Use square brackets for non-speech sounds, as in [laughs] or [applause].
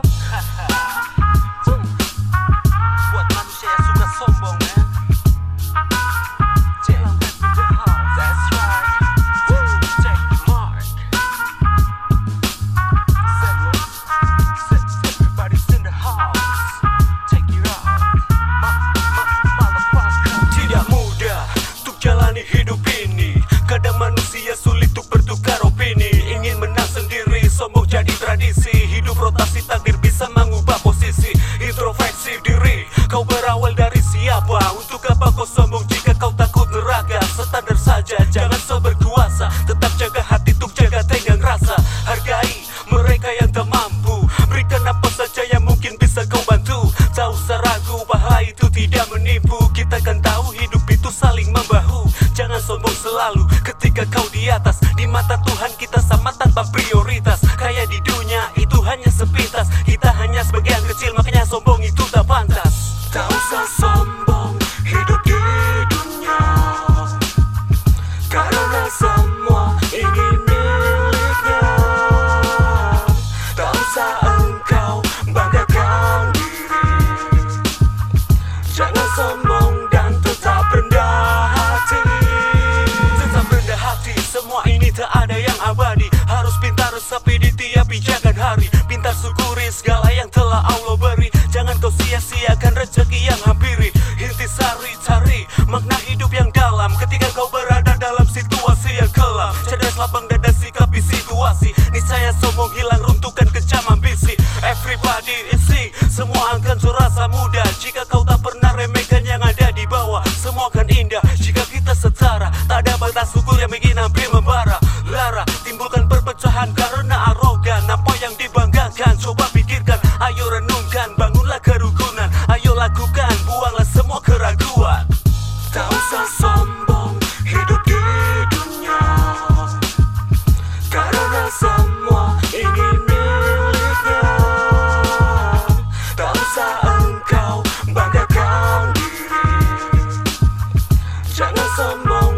claro. [laughs] tradisi Hidup rotasi takdir bisa mengubah posisi. Introspeksi diri, kau berawal dari siapa? Untuk apa kau sombong jika kau takut neraka? Standar saja, jangan so berkuasa. Tetap jaga hati untuk jaga tenggang rasa. Hargai mereka yang tak mampu. Berikan apa saja yang mungkin bisa kau bantu. Tak usah ragu bahwa itu tidak menipu. Kita kan tahu hidup itu saling membahu. Jangan sombong selalu ketika kau di atas. Di mata Tuhan kita sama ada yang abadi. Harus pintar resapi di tiap pijakan hari. Pintar syukuri segala yang telah Allah beri. Jangan kau sia-siakan rezeki yang hampiri Intisari cari makna hidup yang dalam. Ketika kau berada dalam situasi yang kelam. Cerdas lapang dada sikapi situasi. Niscaya sombong hilang runtuhkan kejam ambisi Everybody is sick Semua akan surasa muda Jika kau tak pernah remehkan yang ada di bawah Semua akan indah kebanggaan karena arogan Apa yang dibanggakan? Coba pikirkan Ayo renungkan bangunlah kerukunan. Ayo lakukan buanglah semua keraguan. Tak usah sombong hidup di dunia. Karena semua ini miliknya. Tak usah engkau banggakan diri. Jangan sombong